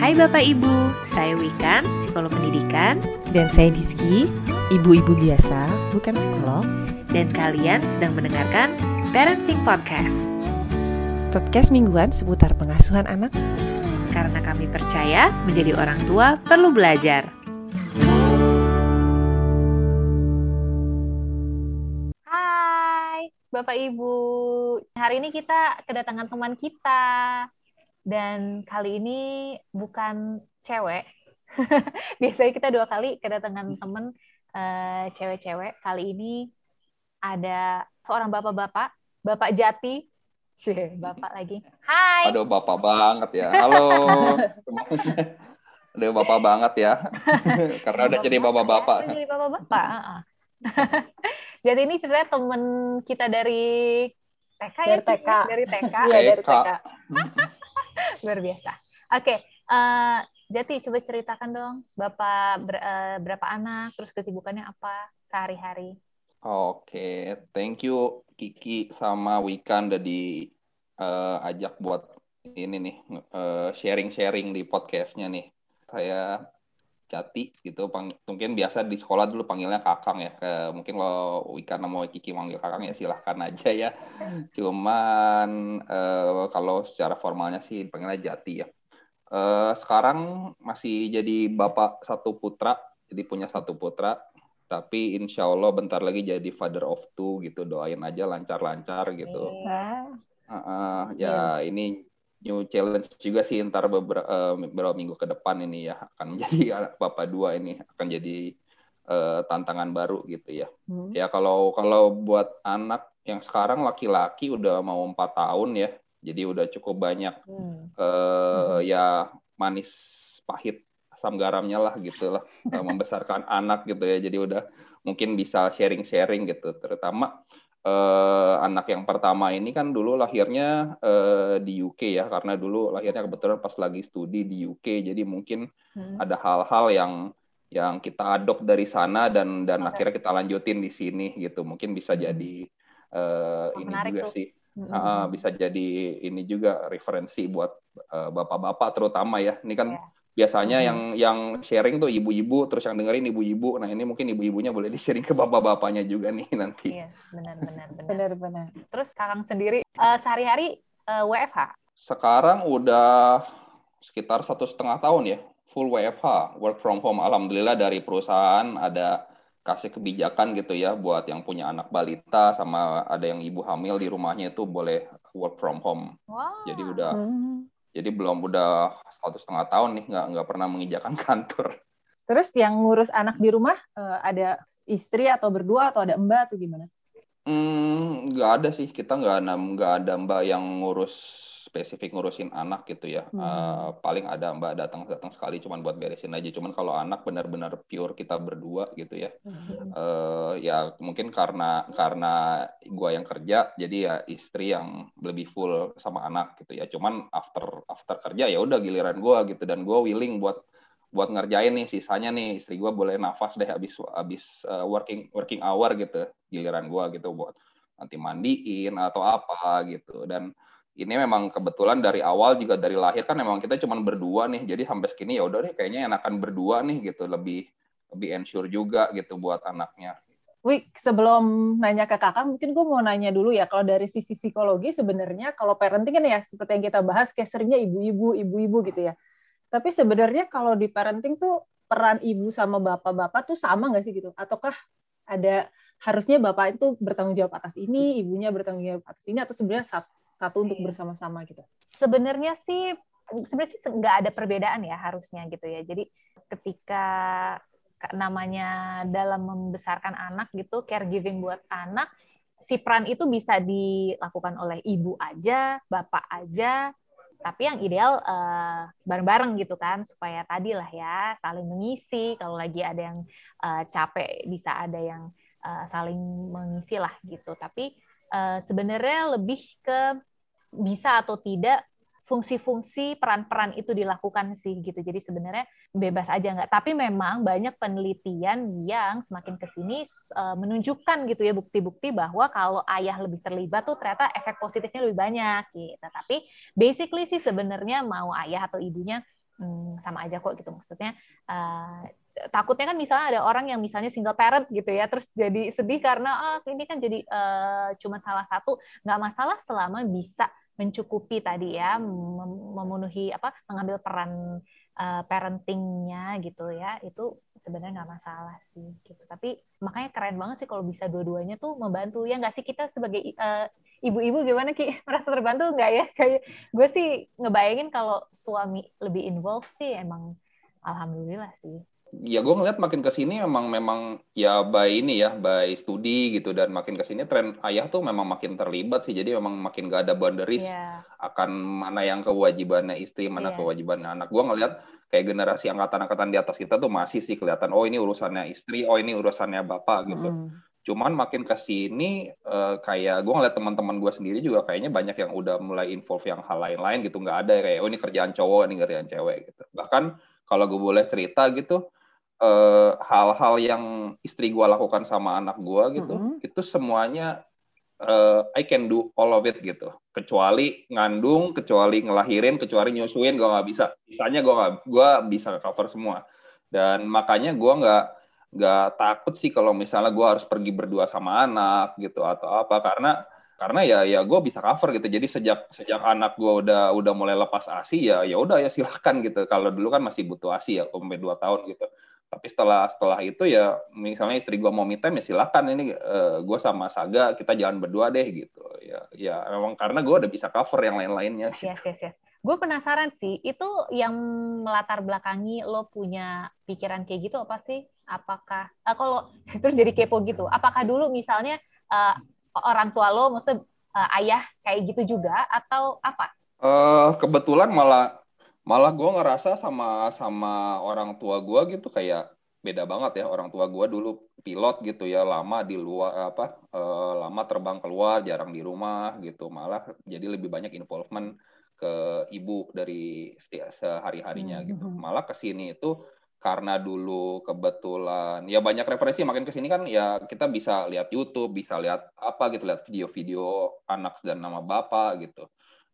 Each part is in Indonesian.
Hai Bapak Ibu, saya Wikan, psikolog pendidikan, Dan saya Diski, ibu-ibu biasa, bukan psikolog. dan kalian sedang mendengarkan Parenting Podcast. Podcast mingguan seputar pengasuhan anak. Karena kami percaya menjadi orang tua perlu belajar. Hai Bapak Ibu, hari ini kita kedatangan teman kita. Dan kali ini bukan cewek. Biasanya kita dua kali kedatangan teman eh, cewek-cewek. Kali ini ada seorang bapak-bapak, Bapak Jati. Cie, Bapak lagi. Hai. Aduh bapak banget ya. Halo. Aduh bapak banget ya. Karena udah jadi bapak-bapak. Udah jadi bapak-bapak. heeh. jadi ini sebenarnya temen kita dari TK ya? Dari TK. Dari TK. Iya dari TK. Luar biasa. Oke, eh, Jati coba ceritakan dong, Bapak ber- eh, berapa anak, terus kesibukannya apa sehari-hari? Oke, thank you Kiki sama Wikan udah diajak buat ini nih eh, sharing-sharing di podcastnya nih. Saya Jati gitu, pang- mungkin biasa di sekolah dulu panggilnya Kakang ya. Ke, mungkin kalau Wikan sama Kiki manggil Kakang ya silahkan aja ya. Cuman eh, kalau secara formalnya sih panggilnya Jati ya. Eh, sekarang masih jadi bapak satu putra, jadi punya satu putra. Tapi insya Allah bentar lagi jadi father of two gitu. Doain aja lancar-lancar gitu. Nah, Heeh, ya ini new challenge juga sih ntar beberapa, beberapa minggu ke depan ini ya akan menjadi bapak dua ini akan jadi eh, tantangan baru gitu ya. hmm. Ya kalau kalau buat anak yang sekarang laki-laki udah mau empat tahun ya, jadi udah cukup banyak Hmm. eh, ya manis pahit asam garamnya lah gitu lah eh, membesarkan anak gitu ya. Jadi udah mungkin bisa sharing-sharing gitu, terutama eh, anak yang pertama ini kan dulu lahirnya eh, di UK ya, karena dulu lahirnya kebetulan pas lagi studi di UK, jadi mungkin Hmm. ada hal-hal yang yang kita adopt dari sana dan dan Oke. akhirnya kita lanjutin di sini gitu mungkin bisa Hmm. jadi eh, Oh, ini juga tuh. sih Hmm. Ah, bisa jadi ini juga referensi buat eh, bapak-bapak terutama ya ini kan Iya. Biasanya Hmm. yang yang sharing tuh ibu-ibu terus yang dengerin ibu-ibu nah ini mungkin ibu-ibunya boleh di sharing ke bapak-bapaknya juga nih nanti Iya, benar-benar. benar. Benar-benar. Terus Kakang sendiri eh, sehari-hari eh, WFH. sekarang udah sekitar satu setengah tahun ya full WFH work from home alhamdulillah dari perusahaan ada kasih kebijakan gitu ya buat yang punya anak balita sama ada yang ibu hamil di rumahnya itu boleh work from home Wow. jadi udah Hmm. Jadi belum udah satu setengah tahun nih nggak nggak pernah menginjakan kantor Terus yang ngurus anak di rumah eh, ada istri atau berdua atau ada mbak atau gimana? Hmm, nggak ada sih kita nggak ada nggak ada mbak yang ngurus spesifik ngurusin anak gitu ya. Hmm. Eh, paling ada mbak datang datang sekali cuman buat beresin aja. Cuman kalau anak benar-benar pure kita berdua gitu ya. Eh, ya mungkin karena karena gua yang kerja jadi ya istri yang lebih full sama anak gitu ya. Cuman after after kerja ya udah giliran gua gitu dan gua willing buat buat ngerjain nih sisanya nih istri gua boleh nafas deh habis habis eh, working working hour gitu giliran gua gitu buat nanti mandiin atau apa gitu dan ini memang kebetulan dari awal juga dari lahir kan memang kita cuma berdua nih jadi sampai segini ya udah deh kayaknya enakan berdua nih gitu lebih lebih ensure juga gitu buat anaknya Wih, sebelum nanya ke kakak, mungkin gue mau nanya dulu ya, kalau dari sisi psikologi sebenarnya kalau parenting kan ya seperti yang kita bahas kayak seringnya ibu-ibu, ibu-ibu gitu ya. Tapi sebenarnya kalau di parenting tuh peran ibu sama bapak-bapak tuh sama nggak sih gitu? Ataukah ada harusnya bapak itu bertanggung jawab atas ini, ibunya bertanggung jawab atas ini, atau sebenarnya satu, satu untuk bersama-sama gitu? sebenarnya sih sebenarnya sih nggak ada perbedaan ya harusnya gitu ya. Jadi ketika ka- namanya dalam membesarkan anak gitu, caregiving buat anak, si peran itu bisa dilakukan oleh ibu aja, bapak aja, tapi yang ideal eh, bareng-bareng gitu kan, supaya tadi lah ya saling mengisi. Kalau lagi ada yang eh, capek, bisa ada yang eh, saling mengisi lah gitu. Tapi eh, sebenarnya lebih ke bisa atau tidak fungsi-fungsi peran-peran itu dilakukan sih gitu. Jadi sebenarnya bebas aja nggak. Tapi memang banyak penelitian yang semakin ke sini uh, menunjukkan gitu ya bukti-bukti bahwa kalau ayah lebih terlibat tuh ternyata efek positifnya lebih banyak gitu. Tapi basically sih sebenarnya mau ayah atau ibunya hmm, sama aja kok gitu maksudnya uh, takutnya kan misalnya ada orang yang misalnya single parent gitu ya terus jadi sedih karena ah ini kan jadi uh, cuma salah satu nggak masalah selama bisa mencukupi tadi ya memenuhi apa mengambil peran uh, parentingnya gitu ya itu sebenarnya nggak masalah sih gitu. Tapi makanya keren banget sih kalau bisa dua-duanya tuh membantu. Ya nggak sih kita sebagai uh, ibu-ibu gimana ki? Merasa terbantu nggak ya? Kayak gue sih ngebayangin kalau suami lebih involved sih emang alhamdulillah sih ya gue ngeliat makin ke sini memang memang ya by ini ya by studi gitu dan makin ke sini tren ayah tuh memang makin terlibat sih jadi memang makin gak ada boundaries yeah. akan mana yang kewajibannya istri mana yeah. kewajibannya anak gue ngeliat kayak generasi angkatan-angkatan di atas kita tuh masih sih kelihatan oh ini urusannya istri oh ini urusannya bapak gitu mm. cuman makin ke sini uh, kayak gue ngeliat teman-teman gue sendiri juga kayaknya banyak yang udah mulai involve yang hal lain-lain gitu nggak ada kayak oh ini kerjaan cowok ini kerjaan cewek gitu bahkan kalau gue boleh cerita gitu hal-hal uh, yang istri gue lakukan sama anak gue gitu, mm -hmm. itu semuanya uh, I can do all of it gitu. Kecuali ngandung, kecuali ngelahirin, kecuali nyusuin, gue nggak bisa. Misalnya gue nggak, gue bisa cover semua. Dan makanya gue nggak nggak takut sih kalau misalnya gue harus pergi berdua sama anak gitu atau apa karena karena ya ya gue bisa cover gitu jadi sejak sejak anak gue udah udah mulai lepas asi ya ya udah ya silahkan gitu kalau dulu kan masih butuh asi ya sampai dua tahun gitu tapi setelah setelah itu ya misalnya istri gue mau meet time ya silakan ini uh, eh, gue sama Saga kita jalan berdua deh gitu. Ya ya memang karena gue udah bisa cover yang lain-lainnya gitu. yes yes. Yes gue penasaran sih itu yang melatar belakangi lo punya pikiran kayak gitu apa sih? Apakah uh, kalau terus jadi kepo gitu apakah dulu misalnya uh, orang tua lo maksud uh, ayah kayak gitu juga atau apa? Uh, kebetulan malah malah gue ngerasa sama sama orang tua gue gitu kayak beda banget ya orang tua gue dulu pilot gitu ya lama di luar apa uh, lama terbang keluar jarang di rumah gitu malah jadi lebih banyak involvement ke ibu dari sehari harinya hmm. gitu hmm. malah ke sini itu karena dulu kebetulan ya banyak referensi makin ke sini kan ya kita bisa lihat YouTube bisa lihat apa gitu lihat video-video anak dan nama bapak gitu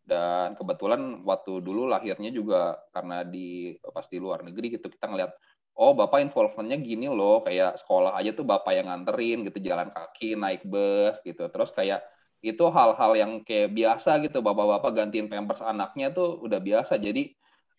dan kebetulan waktu dulu lahirnya juga karena di pas di luar negeri gitu kita ngeliat oh bapak involvementnya gini loh kayak sekolah aja tuh bapak yang nganterin gitu jalan kaki naik bus gitu. Terus kayak itu hal-hal yang kayak biasa gitu bapak-bapak gantiin pampers anaknya tuh udah biasa. Jadi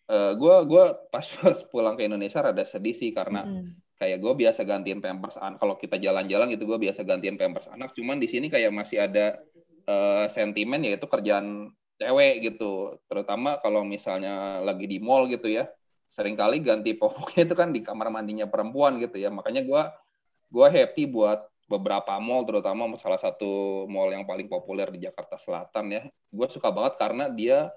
gue uh, gue pas pas pulang ke Indonesia rada sedih sih karena mm. kayak gue biasa gantiin pampers anak kalau kita jalan-jalan gitu gue biasa gantiin pampers anak. Cuman di sini kayak masih ada uh, sentimen yaitu kerjaan cewek gitu. Terutama kalau misalnya lagi di mall gitu ya sering kali ganti popoknya itu kan di kamar mandinya perempuan gitu ya. Makanya gue gue happy buat beberapa mall terutama salah satu mall yang paling populer di Jakarta Selatan ya. Gue suka banget karena dia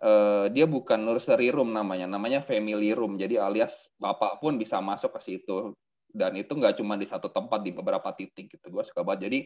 uh, dia bukan nursery room namanya namanya family room. Jadi alias bapak pun bisa masuk ke situ. Dan itu nggak cuma di satu tempat di beberapa titik gitu. Gue suka banget. Jadi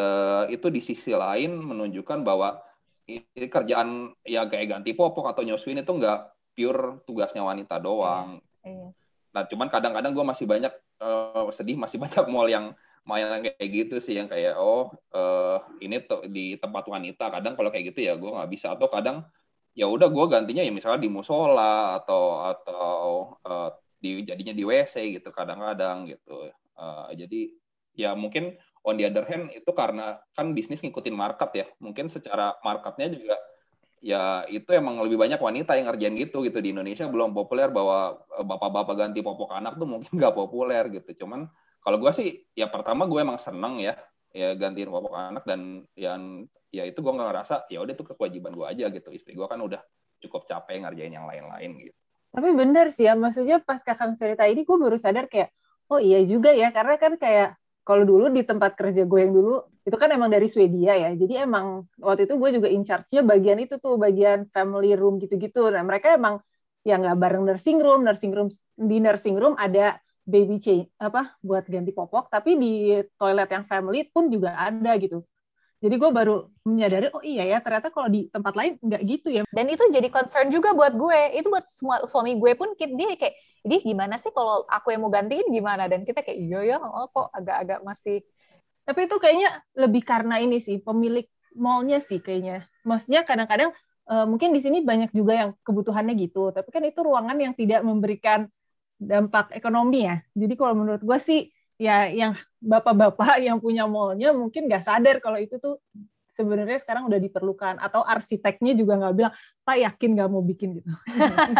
uh, itu di sisi lain menunjukkan bahwa ini kerjaan ya kayak ganti popok atau nyusuin itu nggak pure tugasnya wanita doang. Iya. Nah, cuman kadang-kadang gue masih banyak uh, sedih, masih banyak mall yang main kayak gitu sih yang kayak oh uh, ini di tempat wanita. Kadang kalau kayak gitu ya gue nggak bisa atau kadang ya udah gue gantinya ya misalnya di musola atau atau uh, di jadinya di WC gitu kadang-kadang gitu. Uh, jadi ya mungkin on the other hand itu karena kan bisnis ngikutin market ya. Mungkin secara marketnya juga ya itu emang lebih banyak wanita yang ngerjain gitu gitu. Di Indonesia belum populer bahwa eh, bapak-bapak ganti popok anak tuh mungkin nggak populer gitu. Cuman kalau gue sih ya pertama gue emang seneng ya ya gantiin popok anak dan yang ya itu gue nggak ngerasa ya udah itu kewajiban gue aja gitu. Istri gue kan udah cukup capek ngerjain yang lain-lain gitu. Tapi bener sih ya maksudnya pas kakak cerita ini gue baru sadar kayak oh iya juga ya. Karena kan kayak kalau dulu di tempat kerja gue yang dulu itu kan emang dari Swedia ya. Jadi emang waktu itu gue juga in charge-nya bagian itu tuh bagian family room gitu-gitu. Nah mereka emang ya nggak bareng nursing room. Nursing room di nursing room ada baby change apa buat ganti popok. Tapi di toilet yang family pun juga ada gitu. Jadi gue baru menyadari, oh iya ya, ternyata kalau di tempat lain nggak gitu ya. Dan itu jadi concern juga buat gue. Itu buat suami gue pun, dia kayak, ini gimana sih kalau aku yang mau gantiin gimana? Dan kita kayak, iya ya, oh, kok agak-agak masih... Tapi itu kayaknya lebih karena ini sih, pemilik mallnya sih kayaknya. Maksudnya kadang-kadang uh, mungkin di sini banyak juga yang kebutuhannya gitu, tapi kan itu ruangan yang tidak memberikan dampak ekonomi ya. Jadi kalau menurut gue sih ya yang bapak-bapak yang punya mallnya mungkin nggak sadar kalau itu tuh sebenarnya sekarang udah diperlukan atau arsiteknya juga nggak bilang pak yakin nggak mau bikin gitu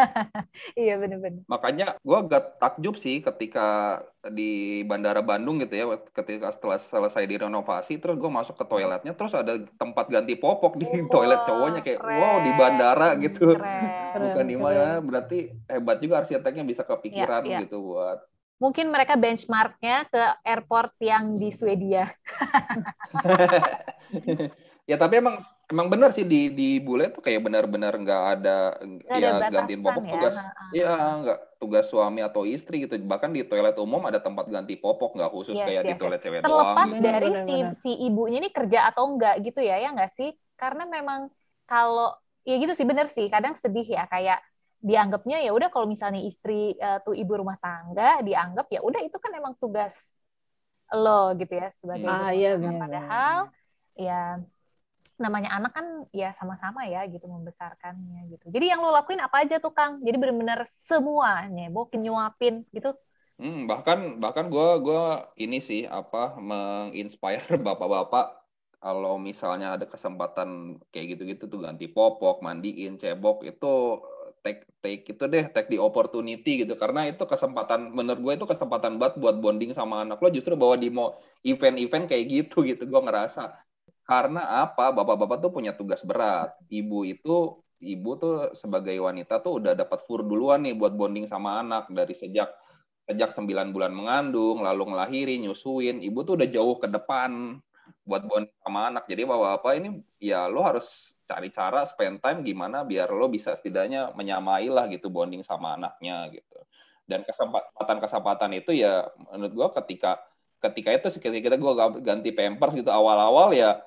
iya benar-benar makanya gue agak takjub sih ketika di bandara Bandung gitu ya ketika setelah selesai direnovasi terus gue masuk ke toiletnya terus ada tempat ganti popok di wow, toilet cowoknya kayak keren. wow di bandara gitu keren. bukan di mana berarti hebat juga arsiteknya bisa kepikiran ya, ya. gitu buat mungkin mereka benchmarknya ke airport yang di Swedia. ya tapi emang emang benar sih di di bule tuh kayak benar-benar nggak ada gak ya ada gantiin popok ya. tugas. iya nggak tugas suami atau istri gitu. Bahkan di toilet umum ada tempat ganti popok nggak khusus yes, kayak yes, di toilet yes. cewek terlepas doang. Dari bener, si si ibunya ini kerja atau enggak gitu ya ya nggak sih? Karena memang kalau ya gitu sih bener sih. Kadang sedih ya kayak dianggapnya ya udah kalau misalnya istri uh, tuh ibu rumah tangga dianggap ya udah itu kan emang tugas lo gitu ya sebagai ah, iya, bener. padahal ya namanya anak kan ya sama-sama ya gitu membesarkannya gitu. Jadi yang lo lakuin apa aja tuh kang? Jadi benar-benar semuanya nyebokin nyuapin gitu? Hmm, bahkan bahkan gue gua ini sih apa menginspire bapak-bapak kalau misalnya ada kesempatan kayak gitu-gitu tuh ganti popok mandiin cebok itu take take itu deh take di opportunity gitu. Karena itu kesempatan menurut gue itu kesempatan buat buat bonding sama anak lo justru bawa di mau event-event kayak gitu gitu gue ngerasa karena apa? Bapak-bapak tuh punya tugas berat. Ibu itu ibu tuh sebagai wanita tuh udah dapat fur duluan nih buat bonding sama anak. Dari sejak sejak 9 bulan mengandung lalu ngelahiri nyusuin ibu tuh udah jauh ke depan buat bonding sama anak. Jadi bapak-bapak ini ya lo harus cari cara spend time gimana biar lo bisa setidaknya menyamai lah gitu bonding sama anaknya gitu. Dan kesempatan-kesempatan itu ya menurut gue ketika ketika itu ketika kita gue ganti pampers gitu awal-awal ya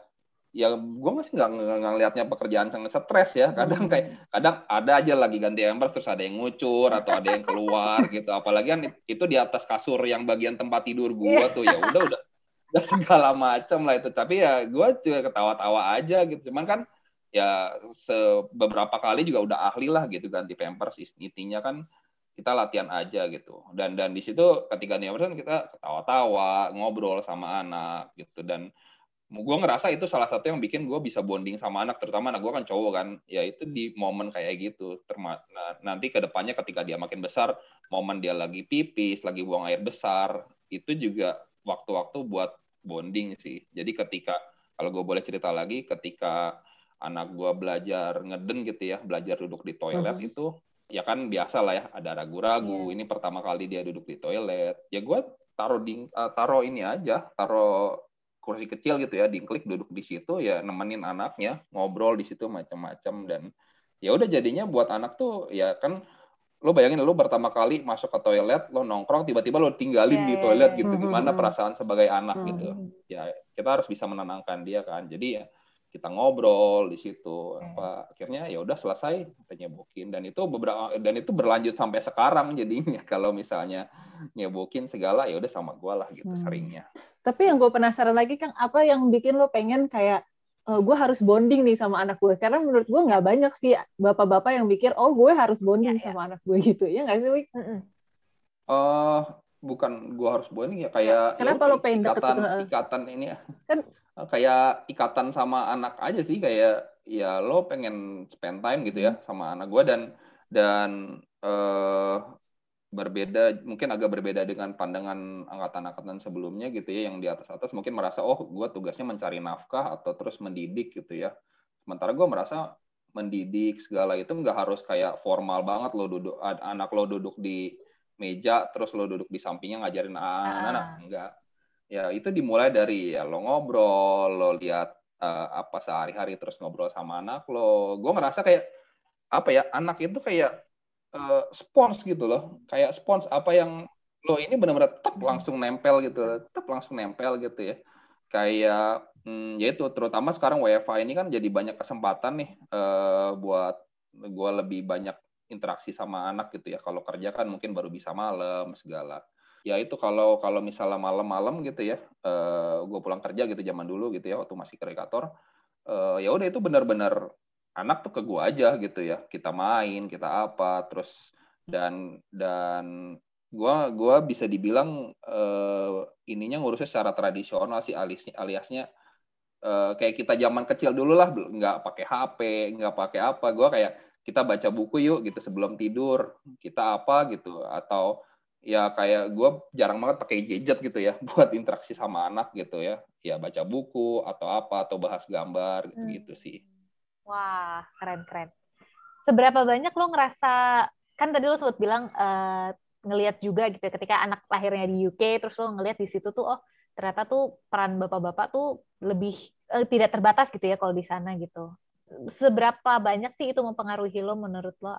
ya gue masih nggak ngelihatnya pekerjaan sangat stres ya. Kadang kayak kadang ada aja lagi ganti pampers terus ada yang ngucur atau ada yang keluar gitu. Apalagi kan itu di atas kasur yang bagian tempat tidur gue iya. tuh ya udah udah udah segala macam lah itu. Tapi ya gue juga ketawa-tawa aja gitu. Cuman kan ya beberapa kali juga udah ahli lah gitu ganti pampers intinya kan kita latihan aja gitu. Dan dan di situ ketika pampers kan kita ketawa-tawa ngobrol sama anak gitu. Dan gue ngerasa itu salah satu yang bikin gue bisa bonding sama anak terutama anak gue kan cowok kan ya itu di momen kayak gitu Terma nah, nanti ke depannya ketika dia makin besar momen dia lagi pipis lagi buang air besar itu juga waktu-waktu buat bonding sih jadi ketika kalau gue boleh cerita lagi ketika anak gue belajar ngeden gitu ya, belajar duduk di toilet. -huh. itu ya kan biasa lah ya, ada ragu-ragu. Yeah. Ini pertama kali dia duduk di toilet. Ya gue taruh di uh, taruh ini aja, taruh kursi kecil gitu ya, diklik duduk di situ ya nemenin anaknya, ngobrol di situ macam-macam dan ya udah jadinya buat anak tuh ya kan lo bayangin lo pertama kali masuk ke toilet lo nongkrong tiba-tiba lo tinggalin yeah, di iya, toilet yeah, gitu mm-hmm. gimana perasaan sebagai anak mm-hmm. gitu ya kita harus bisa menenangkan dia kan jadi ya kita ngobrol di situ hmm. apa akhirnya ya udah selesai kita nyebokin dan itu beberapa dan itu berlanjut sampai sekarang jadinya kalau misalnya nyebokin segala ya udah sama gue lah gitu hmm. seringnya tapi yang gue penasaran lagi kan apa yang bikin lo pengen kayak oh, gue harus bonding nih sama anak gue karena menurut gue nggak banyak sih bapak-bapak yang pikir oh gue harus bonding ya, sama ya. anak gue gitu ya nggak sih Wik? Uh, bukan gue harus bonding ya kayak kenapa ya, lo pengen ikatan, deket, ikatan ini ya kan Eh, kayak ikatan sama anak aja sih kayak ya lo pengen spend time gitu ya hmm. sama anak gue dan dan uh, berbeda mungkin agak berbeda dengan pandangan angkatan-angkatan sebelumnya gitu ya yang di atas atas mungkin merasa oh gue tugasnya mencari nafkah atau terus mendidik gitu ya sementara gue merasa mendidik segala itu nggak harus kayak formal banget lo duduk anak lo duduk di meja terus lo duduk di sampingnya ngajarin anak-anak ah. enggak ya itu dimulai dari ya lo ngobrol, lo lihat uh, apa sehari-hari terus ngobrol sama anak lo. Gue ngerasa kayak apa ya anak itu kayak uh, spons gitu loh, kayak spons apa yang lo ini benar-benar tetap langsung nempel gitu, tetap langsung nempel gitu ya. Kayak hmm, ya itu terutama sekarang WFA ini kan jadi banyak kesempatan nih uh, buat gue lebih banyak interaksi sama anak gitu ya. Kalau kerja kan mungkin baru bisa malam segala ya itu kalau kalau misalnya malam-malam gitu ya, uh, gue pulang kerja gitu zaman dulu gitu ya waktu masih kreator, uh, ya udah itu benar-benar anak tuh ke gue aja gitu ya. Kita main kita apa terus dan dan gue gua bisa dibilang uh, ininya ngurusnya secara tradisional sih aliasnya aliasnya uh, kayak kita zaman kecil dulu lah nggak pakai HP nggak pakai apa. Gue kayak kita baca buku yuk gitu sebelum tidur kita apa gitu. Atau ya kayak gue jarang banget pakai gadget gitu ya buat interaksi sama anak gitu ya. Ya baca buku atau apa atau bahas gambar gitu gitu sih wah keren keren seberapa banyak lo ngerasa kan tadi lo sempat bilang uh, ngelihat juga gitu ya, ketika anak lahirnya di UK terus lo ngelihat di situ tuh oh ternyata tuh peran bapak-bapak tuh lebih uh, tidak terbatas gitu ya kalau di sana gitu seberapa banyak sih itu mempengaruhi lo menurut lo?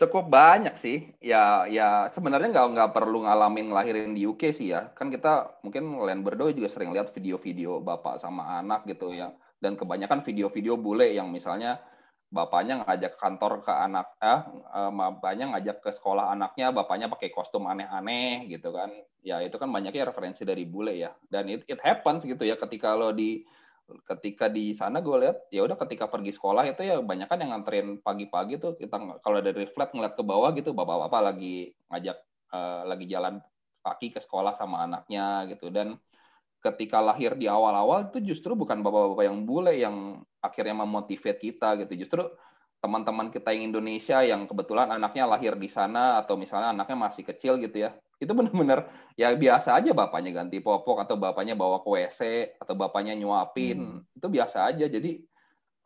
Cukup banyak sih. Ya, ya sebenarnya nggak nggak perlu ngalamin ngelahirin di UK sih ya. Kan kita mungkin kalian berdua juga sering lihat video-video bapak sama anak gitu ya. Dan kebanyakan video-video bule yang misalnya bapaknya ngajak kantor ke anak, eh, bapaknya ngajak ke sekolah anaknya, bapaknya pakai kostum aneh-aneh gitu kan. Ya itu kan banyaknya referensi dari bule ya. Dan it, it happens gitu ya ketika lo di ketika di sana gue lihat ya udah ketika pergi sekolah itu ya banyak kan yang nganterin pagi-pagi tuh kita kalau dari flat ngeliat ke bawah gitu bapak-bapak lagi ngajak uh, lagi jalan kaki ke sekolah sama anaknya gitu dan ketika lahir di awal-awal itu justru bukan bapak-bapak yang bule yang akhirnya memotivate kita gitu justru teman-teman kita yang Indonesia yang kebetulan anaknya lahir di sana atau misalnya anaknya masih kecil gitu ya itu benar-benar ya biasa aja bapaknya ganti popok atau bapaknya bawa ke WC atau bapaknya nyuapin hmm. itu biasa aja jadi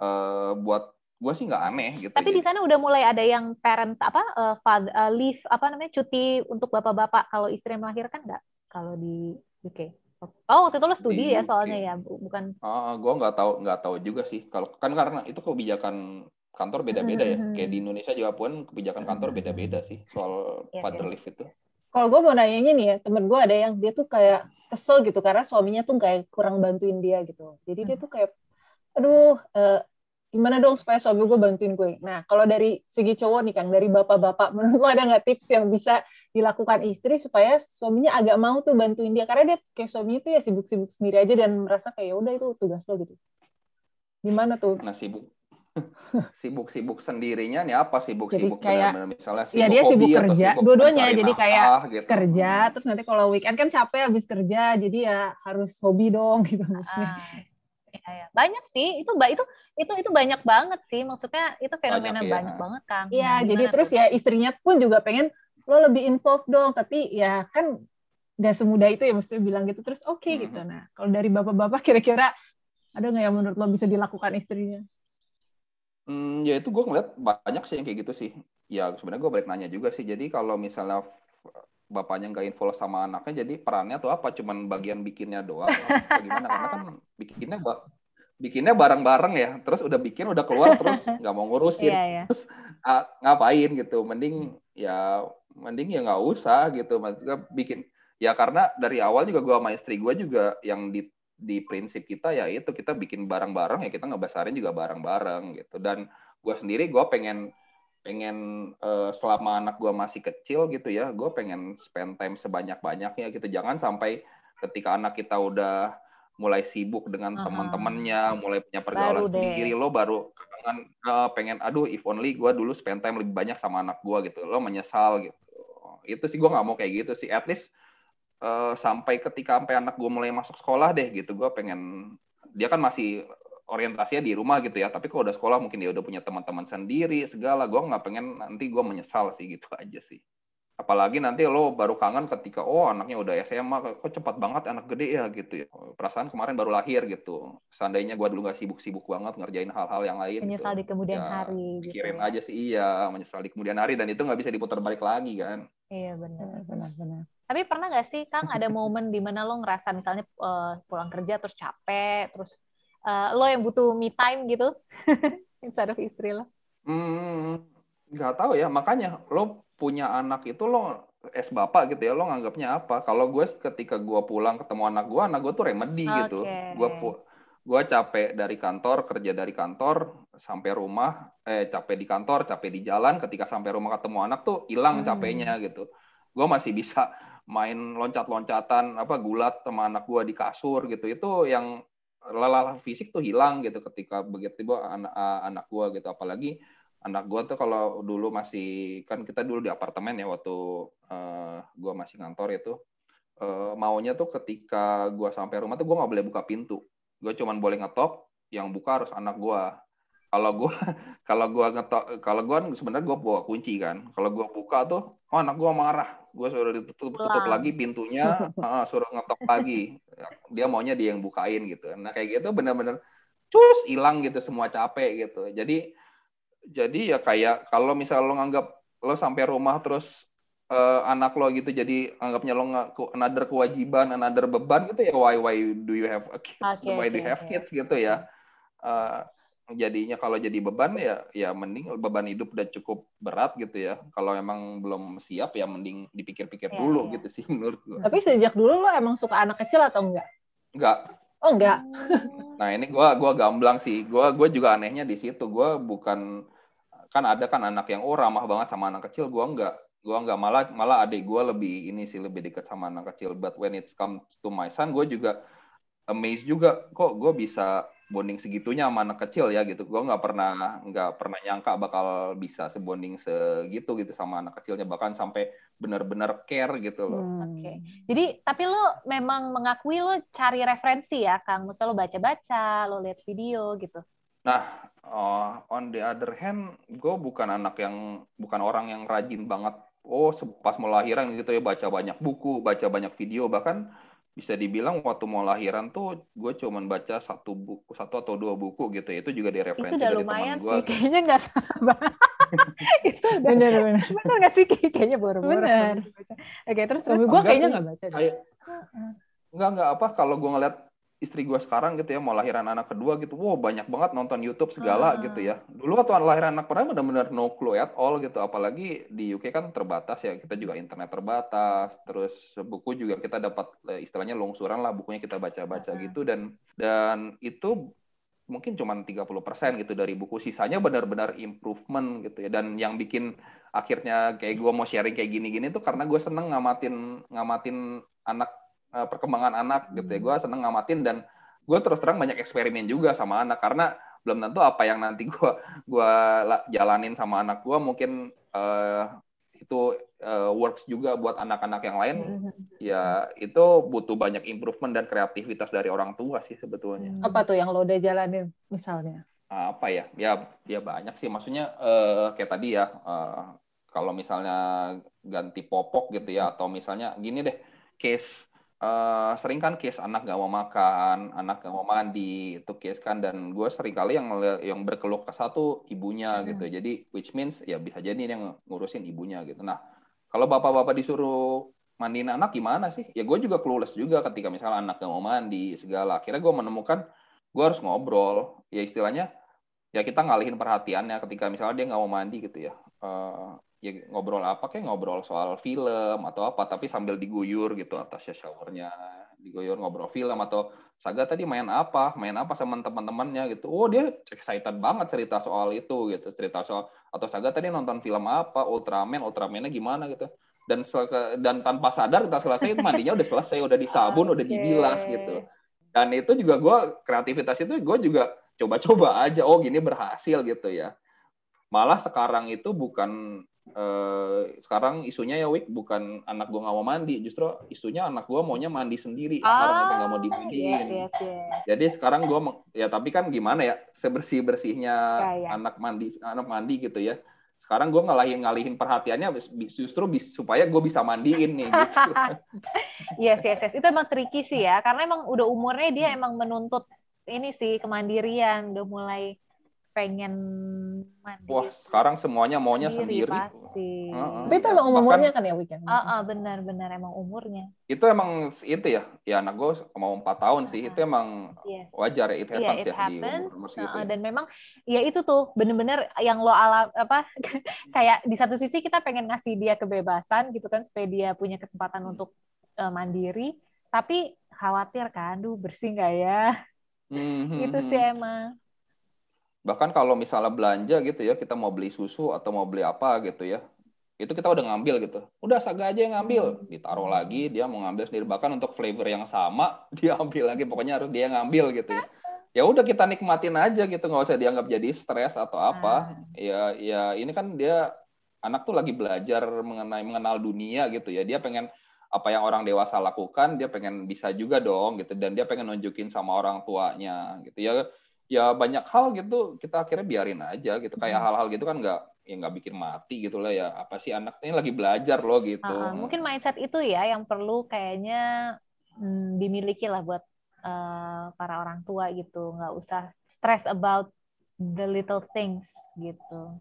uh, buat gue sih nggak aneh gitu. Tapi jadi. di sana udah mulai ada yang parent apa uh, father, uh, leave apa namanya cuti untuk bapak-bapak kalau istri melahirkan nggak kalau di UK? Oh waktu itu lo studi di ya soalnya ya bukan? Ah, gue nggak tahu nggak tahu juga sih kalau kan karena itu kebijakan kantor beda-beda ya. Hmm. Kayak di Indonesia juga pun kebijakan kantor beda-beda sih soal yes, father leave itu. Kalau gue mau nanya nih ya temen gue ada yang dia tuh kayak kesel gitu karena suaminya tuh kayak kurang bantuin dia gitu jadi dia hmm. tuh kayak aduh uh, gimana dong supaya suami gue bantuin gue? Nah kalau dari segi cowok nih kang dari bapak-bapak menurut lo ada nggak tips yang bisa dilakukan istri supaya suaminya agak mau tuh bantuin dia? Karena dia kayak suaminya tuh ya sibuk-sibuk sendiri aja dan merasa kayak ya udah itu tugas lo gitu. Gimana tuh? Nah sibuk. Sibuk-sibuk sendirinya nih apa? Sibuk-sibuk kayak benar -benar, misalnya sibuk ya dia sibuk kerja. dua-duanya jadi kayak gitu. kerja terus nanti kalau weekend kan capek habis kerja jadi ya harus hobi dong gitu maksudnya. Ah, ya, ya. banyak sih itu itu itu itu banyak banget sih maksudnya itu fenomena banyak, ya. banyak banget kan iya nah, jadi terus ya istrinya pun juga pengen lo lebih involved dong tapi ya kan nggak semudah itu ya maksudnya bilang gitu terus oke okay, hmm. gitu nah kalau dari bapak-bapak kira-kira ada nggak yang menurut lo bisa dilakukan istrinya Hmm, ya itu gue ngeliat banyak sih yang kayak gitu sih. Ya sebenarnya gue balik nanya juga sih. Jadi kalau misalnya bapaknya nggak info sama anaknya, jadi perannya tuh apa? Cuman bagian bikinnya doang? Bagaimana? Karena kan bikinnya bikinnya bareng-bareng ya. Terus udah bikin, udah keluar, terus nggak mau ngurusin. yeah, yeah. Terus uh, ngapain gitu? Mending ya, mending ya nggak usah gitu. Maksudnya bikin ya karena dari awal juga gue sama istri gue juga yang di di prinsip kita ya itu kita bikin barang-barang ya kita ngebesarin juga barang-barang gitu dan gue sendiri gue pengen pengen uh, selama anak gue masih kecil gitu ya gue pengen spend time sebanyak banyaknya gitu. Jangan sampai ketika anak kita udah mulai sibuk dengan uh-huh. teman-temannya mulai punya pergaulan sendiri lo baru kangen uh, pengen aduh if only gue dulu spend time lebih banyak sama anak gue gitu. Lo menyesal gitu. Itu sih gue nggak mau kayak gitu sih. At least uh, sampai ketika sampai anak gue mulai masuk sekolah deh gitu gue pengen dia kan masih orientasinya di rumah gitu ya. Tapi kalau udah sekolah mungkin dia udah punya teman-teman sendiri segala. Gue nggak pengen nanti gue menyesal sih gitu aja sih. Apalagi nanti lo baru kangen ketika oh anaknya udah SMA kok cepat banget anak gede ya gitu ya. Perasaan kemarin baru lahir gitu. Seandainya gue dulu nggak sibuk-sibuk banget ngerjain hal-hal yang lain gitu. menyesal gitu. di kemudian ya, hari pikirin gitu. aja sih iya menyesal di kemudian hari. Dan itu nggak bisa diputar balik lagi kan. Iya benar benar benar. tapi pernah nggak sih Kang ada momen di mana lo ngerasa misalnya uh, pulang kerja terus capek, terus uh, lo yang butuh me time gitu instead of istri lo? Hmm, nggak tahu ya. Makanya lo punya anak itu lo es bapak gitu ya lo nganggapnya apa? Kalau gue ketika gue pulang ketemu anak gue, anak gue tuh remedi okay. gitu. Gue gue capek dari kantor kerja dari kantor sampai rumah eh capek di kantor capek di jalan ketika sampai rumah ketemu anak tuh hilang hmm. capeknya gitu gue masih bisa main loncat-loncatan apa gulat sama anak gue di kasur gitu itu yang lelah fisik tuh hilang gitu ketika begitu anak anak gua gitu. Apalagi anak gua tuh kalau dulu masih kan kita dulu di apartemen ya waktu uh, gua masih ngantor itu uh, maunya tuh ketika gua sampai rumah tuh gua nggak boleh buka pintu. Gua cuman boleh ngetok yang buka harus anak gua kalau gua kalau gua ngetok kalau gua kan sebenarnya gua bawa kunci kan. Kalau gua buka tuh oh anak gua marah. Gua suruh ditutup tutup lagi pintunya uh, suruh ngetok lagi. Dia maunya dia yang bukain gitu. Nah kayak gitu bener-bener cus hilang gitu semua capek gitu. Jadi jadi ya kayak kalau misal lo nganggap lo sampai rumah terus uh, anak lo gitu jadi anggapnya lo nggak another kewajiban another beban gitu ya why why do you have a kid okay, why okay, do you have okay. kids gitu ya. Uh, jadinya kalau jadi beban ya ya mending beban hidup udah cukup berat gitu ya. Kalau emang belum siap ya mending dipikir-pikir yeah, dulu yeah. gitu sih menurut gue tapi sejak dulu lo emang suka anak kecil atau enggak? Enggak. Oh enggak? Nah ini gua gua gamblang sih. Gua gua juga anehnya di situ. Gua bukan kan ada kan anak yang oh ramah banget sama anak kecil. Gue enggak. Gue enggak. Malah malah adik gue lebih ini sih lebih dekat sama anak kecil. But when it comes to my son gue juga amazed juga. Kok gue bisa bonding segitunya sama anak kecil ya gitu gue nggak pernah nggak pernah nyangka bakal bisa sebonding segitu gitu sama anak kecilnya bahkan sampai benar-benar care gitu loh. Hmm. Oke. Okay. Jadi tapi lo memang mengakui lo cari referensi ya, Kang. Misal lo baca-baca, lo lihat video gitu. Nah, uh, on the other hand, gue bukan anak yang bukan orang yang rajin banget. Oh, pas mau lahiran gitu ya baca banyak buku, baca banyak video, bahkan bisa dibilang waktu mau lahiran tuh gue cuma baca satu buku satu atau dua buku gitu ya. Itu juga di referensi itu dari teman gue sih. kayaknya nggak sama itu udah bener bener bener nggak sih? Kayaknya baru baru bener oke terus suami gue kayaknya nggak baca kayak, nggak nggak apa kalau gue ngeliat istri gue sekarang gitu ya mau lahiran anak kedua gitu, wow banyak banget nonton YouTube segala hmm. gitu ya. Dulu waktu lahiran anak pertama benar-benar no clue at all gitu, apalagi di UK kan terbatas ya, kita juga internet terbatas, terus buku juga kita dapat eh, istilahnya longsuran lah bukunya kita baca-baca hmm. gitu dan dan itu mungkin cuma 30% gitu dari buku sisanya benar-benar improvement gitu ya dan yang bikin akhirnya kayak gue mau sharing kayak gini-gini tuh karena gue seneng ngamatin ngamatin anak uh, perkembangan anak gitu ya. Hmm. Gue seneng ngamatin dan gue terus terang banyak eksperimen juga sama anak karena belum tentu apa yang nanti gue gua jalanin sama anak gue mungkin uh, itu uh, works juga buat anak-anak yang lain. Hmm. ya itu butuh banyak improvement dan kreativitas dari orang tua sih sebetulnya. Apa tuh yang lo udah jalanin misalnya? Apa ya? Ya ya banyak sih. Maksudnya uh, kayak tadi ya uh, kalau misalnya ganti popok gitu ya atau misalnya gini deh case uh, sering kan case anak gak mau makan, anak gak mau mandi, itu case kan dan gue sering kali yang yang berkeluh kesah tuh ibunya hmm. gitu. Jadi which means ya bisa jadi yang ngurusin ibunya gitu. Nah kalau bapak-bapak disuruh mandiin anak gimana sih? Ya gue juga clueless juga ketika misalnya anak gak mau mandi segala. Akhirnya gue menemukan gue harus ngobrol. Ya istilahnya ya kita ngalihin perhatiannya ketika misalnya dia nggak mau mandi gitu ya. Uh, ya ngobrol apa kayak ngobrol soal film atau apa tapi sambil diguyur gitu atasnya showernya. Diguyur ngobrol film atau Saga tadi main apa? Main apa sama teman-temannya? gitu. Oh dia excited banget cerita soal itu gitu cerita soal atau Saga tadi nonton film apa? Ultraman Ultramannya gimana? gitu. Dan dan tanpa sadar kita selesai mandinya udah selesai udah disabun okay. udah dibilas gitu. Dan itu juga gue kreativitas itu gue juga coba-coba aja oh gini berhasil gitu ya. Malah sekarang itu bukan Uh, sekarang isunya ya Wik bukan anak gua nggak mau mandi justru isunya anak gua maunya mandi sendiri sekarang kita nggak mau dimandiin yes, yes, yes. jadi sekarang gua ya tapi kan gimana ya sebersih bersihnya ya, ya. anak mandi anak mandi gitu ya sekarang gua ngalihin ngalihin perhatiannya justru bis, supaya gue bisa mandiin nih gitu. yes, yes, yes. Itu emang tricky sih ya, karena emang udah umurnya dia emang menuntut ini sih kemandirian, udah mulai pengen mandi. Wah, sekarang semuanya maunya sendiri. Pasti. Uh, Tapi itu emang umurnya kan ya weekend. Uh, uh, benar-benar emang umurnya. Itu emang itu ya, ya anak gue mau empat tahun sih, itu emang yes. wajar ya, it iya, happens yeah, it ya happens. di umur, -umur uh, ya. Dan memang ya itu tuh bener-bener yang lo alam apa kayak di satu sisi kita pengen ngasih dia kebebasan gitu kan supaya dia punya kesempatan hmm. untuk uh, mandiri, tapi khawatir kan, duh bersih nggak ya? Hmm, hmm itu sih hmm. emang bahkan kalau misalnya belanja gitu ya kita mau beli susu atau mau beli apa gitu ya itu kita udah ngambil gitu. Udah saga aja yang ngambil. Hmm. ditaruh lagi dia mau ngambil sendiri. Bahkan untuk flavor yang sama dia ambil lagi. Pokoknya harus dia ngambil gitu ya. Ya udah kita nikmatin aja gitu. Nggak usah dianggap jadi stres atau apa. Ah. ya ya ini kan dia anak tuh lagi belajar mengenai mengenal dunia gitu ya. Dia pengen apa yang orang dewasa lakukan dia pengen bisa juga dong gitu. Dan dia pengen nunjukin sama orang tuanya gitu ya ya banyak hal gitu kita akhirnya biarin aja gitu kayak Hmm. hal-hal gitu kan nggak ya nggak bikin mati gitu lah ya apa sih anak ini lagi belajar loh gitu ah. mungkin mindset itu ya yang perlu kayaknya hmm, dimiliki lah buat eh, para orang tua gitu nggak usah stress about the little things gitu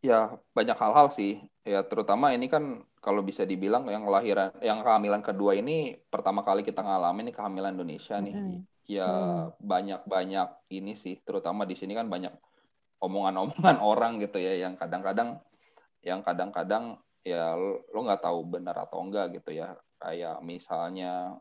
Ya, banyak hal-hal sih. Ya, terutama ini kan kalau bisa dibilang yang kelahiran, yang kehamilan kedua ini pertama kali kita ngalamin ini kehamilan Indonesia nih. Mm-mm. Ya, Hmm. banyak-banyak ini sih, terutama di sini kan banyak omongan-omongan orang gitu ya, yang kadang-kadang, yang kadang-kadang ya lo nggak tahu benar atau enggak gitu ya. Kayak misalnya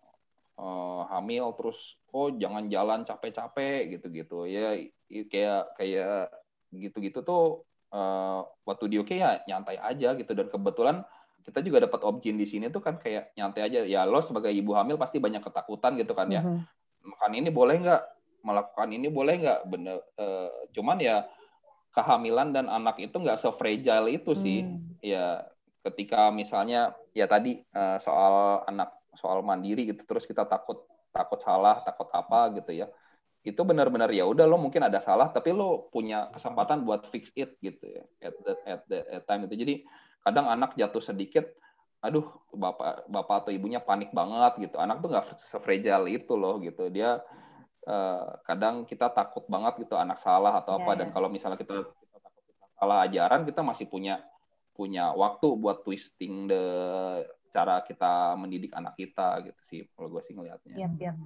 eh, hamil terus, oh jangan jalan capek-capek gitu-gitu. Ya, kayak kayak gitu-gitu tuh eh, waktu di UK ya nyantai aja gitu dan kebetulan kita juga dapat objin di sini tuh kan kayak nyantai aja ya lo sebagai ibu hamil pasti banyak ketakutan gitu kan ya Mhm. Makan ini boleh nggak? Melakukan ini boleh nggak? Bener eh, cuman ya kehamilan dan anak itu nggak se-fragile itu sih. Hmm. ya ketika misalnya ya tadi eh, soal anak soal mandiri gitu terus kita takut takut salah takut apa gitu ya. Itu benar-benar ya udah lo mungkin ada salah tapi lo punya kesempatan buat fix it gitu ya at the, at the at time itu. Jadi kadang anak jatuh sedikit aduh bapak bapak atau ibunya panik banget gitu anak tuh nggak sefragile itu loh gitu dia eh, kadang kita takut banget gitu anak salah atau apa Ya, dan ya. kalau misalnya kita, kita takut kita salah ajaran kita masih punya punya waktu buat twisting the cara kita mendidik anak kita gitu sih kalau gue sih ngelihatnya Yap, yap.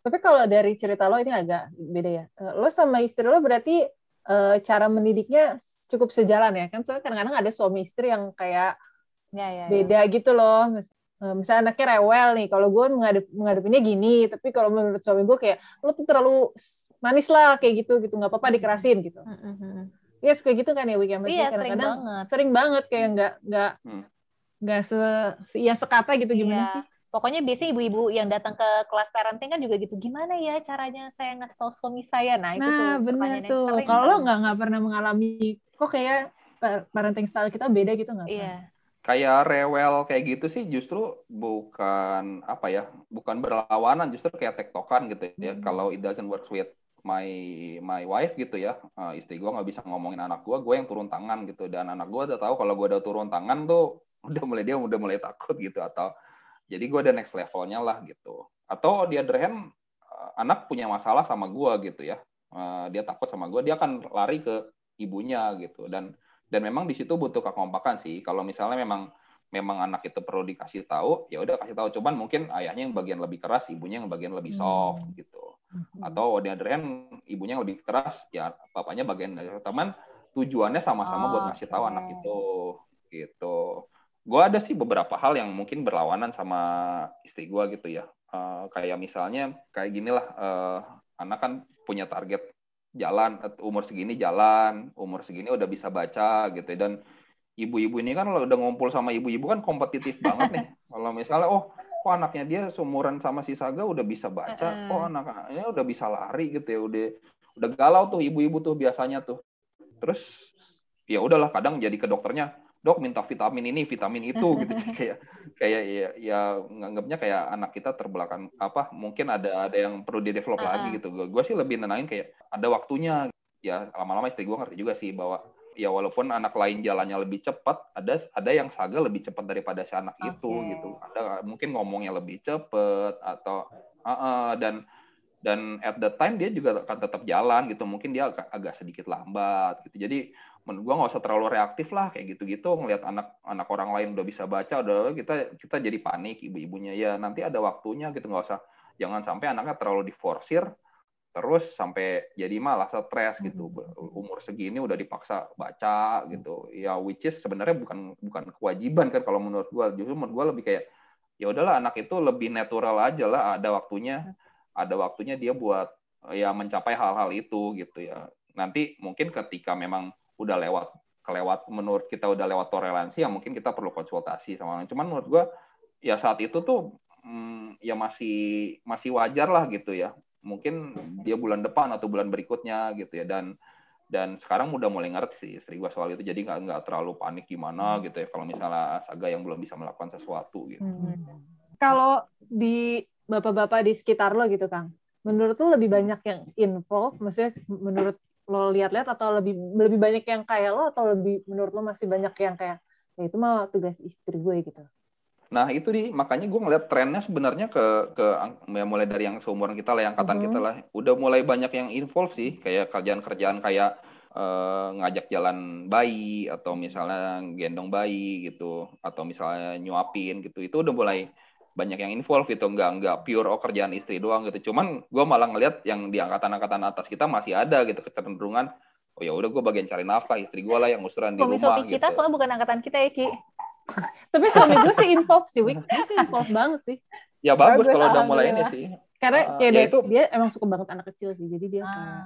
Tapi kalau dari cerita lo ini agak beda ya. Eh, Lo sama istri lo berarti eh, cara mendidiknya cukup sejalan ya kan? Soalnya kadang-kadang ada suami istri yang kayak Ya, ya, ya. beda gitu loh. Mis- eh, Misalnya anaknya rewel nih, kalau gue menghadap, menghadapinya gini, tapi kalau menurut suami gue kayak lo tuh terlalu manis lah kayak gitu gitu, nggak apa-apa dikerasin gitu. Mm, mm, mm. Iya suka gitu kan ya weekend Iya, sering banget. sering banget kayak nggak nggak Hmm. nggak se, se iya sekata gitu gimana Iya. sih? Pokoknya biasanya ibu-ibu yang datang ke kelas parenting kan juga gitu. Gimana ya caranya saya ngasih tahu suami saya? Nah, itu tuh Nah pertanyaan yang tuh. Kalau lo kan. nggak nggak pernah mengalami kok kayak pa- parenting style kita beda gitu nggak? Iya. Kayak rewel kayak gitu sih justru bukan apa ya bukan berlawanan justru kayak tektokan gitu ya. Hmm. kalau it doesn't work with my my wife gitu ya eh, istri gue nggak bisa ngomongin anak gue gue yang turun tangan gitu. Dan anak gue udah tahu kalau gue udah turun tangan tuh udah mulai dia udah mulai takut gitu atau jadi gue udah next levelnya lah gitu. Atau di other hand eh, anak punya masalah sama gue gitu ya. Eh, dia takut sama gue dia akan lari ke ibunya gitu. Dan dan memang di situ butuh kekompakan sih. Kalau misalnya memang memang anak itu perlu dikasih tahu ya udah kasih tahu. Cuman mungkin ayahnya yang bagian lebih keras ibunya yang bagian lebih soft Hmm. gitu atau di other hand ibunya yang lebih keras ya bapaknya bagian teman tujuannya sama-sama buat ngasih tahu anak itu gitu. Gue ada sih beberapa hal yang mungkin berlawanan sama istri gue gitu ya. Eh, kayak misalnya kayak gini lah eh, anak kan punya target jalan eh, umur segini jalan umur segini udah bisa baca gitu. Dan ibu-ibu ini kan kalau udah ngumpul sama ibu-ibu kan kompetitif banget nih. Kalau misalnya oh kok anaknya dia seumuran sama si Saga udah bisa baca kok anaknya udah bisa lari gitu ya. Udah udah galau tuh ibu-ibu tuh biasanya tuh. Terus ya udahlah kadang jadi ke dokternya dok minta vitamin ini vitamin itu gitu. Kayak kayak ya, ya nganggapnya kayak anak kita terbelakang apa mungkin ada ada yang perlu di develop lagi Uh-uh. gitu. Gue sih lebih nenangin kayak ada waktunya. Ya lama-lama istri gue ngerti juga sih bahwa ya walaupun anak lain jalannya lebih cepat ada ada yang saga lebih cepat daripada si anak itu Oke. gitu. Ada mungkin ngomongnya lebih cepet atau uh-uh, dan dan at the time dia juga akan tetap jalan gitu. Mungkin dia agak, agak sedikit lambat gitu. Jadi menurut gua nggak usah terlalu reaktif lah kayak gitu-gitu ngelihat anak anak orang lain udah bisa baca udah kita kita jadi panik ibu-ibunya. Ya nanti ada waktunya gitu nggak usah jangan sampai anaknya terlalu diforsir terus sampai jadi malah stres gitu. Umur segini udah dipaksa baca gitu. Ya which is sebenarnya bukan bukan kewajiban kan kalau menurut gua. Justru menurut gua lebih kayak ya udahlah anak itu lebih natural aja lah ada waktunya ada waktunya dia buat ya mencapai hal-hal itu gitu ya. Nanti mungkin ketika memang udah lewat kelewat menurut kita udah lewat toleransi ya mungkin kita perlu konsultasi sama orang. Cuman menurut gua ya saat itu tuh hmm, ya masih masih wajar lah gitu ya. Mungkin dia bulan depan atau bulan berikutnya gitu ya. Dan dan sekarang udah mulai ngerti sih istri gue soal itu. Jadi nggak nggak terlalu panik gimana gitu ya kalau misalnya Saga yang belum bisa melakukan sesuatu gitu. Hmm. Kalau di bapak-bapak di sekitar lo gitu Kang, menurut lo lebih banyak yang info, maksudnya menurut lo lihat-lihat atau lebih lebih banyak yang kayak lo atau lebih menurut lo masih banyak yang kayak ya itu mah tugas istri gue gitu. Nah itu di makanya gue ngeliat trennya sebenarnya ke ke ya mulai dari yang seumuran kita lah, yang angkatan mm -hmm. kita lah, udah mulai banyak yang involve sih, kayak kerjaan-kerjaan kayak uh, ngajak jalan bayi atau misalnya gendong bayi gitu, atau misalnya nyuapin gitu, itu udah mulai banyak yang involve itu nggak nggak pure oh kerjaan istri doang gitu cuman gue malah ngeliat yang di angkatan-angkatan atas kita masih ada gitu kecenderungan oh ya udah gue bagian cari nafkah istri gue lah yang usuran di rumah gitu. kita soalnya bukan angkatan kita ya Ki tapi suami gue sih involve sih, Wik. Dia sih involve banget sih. Ya bagus, kalau udah mulai ini sih. Karena uh, ya, dia, itu dia emang suka banget anak kecil sih, jadi dia ah.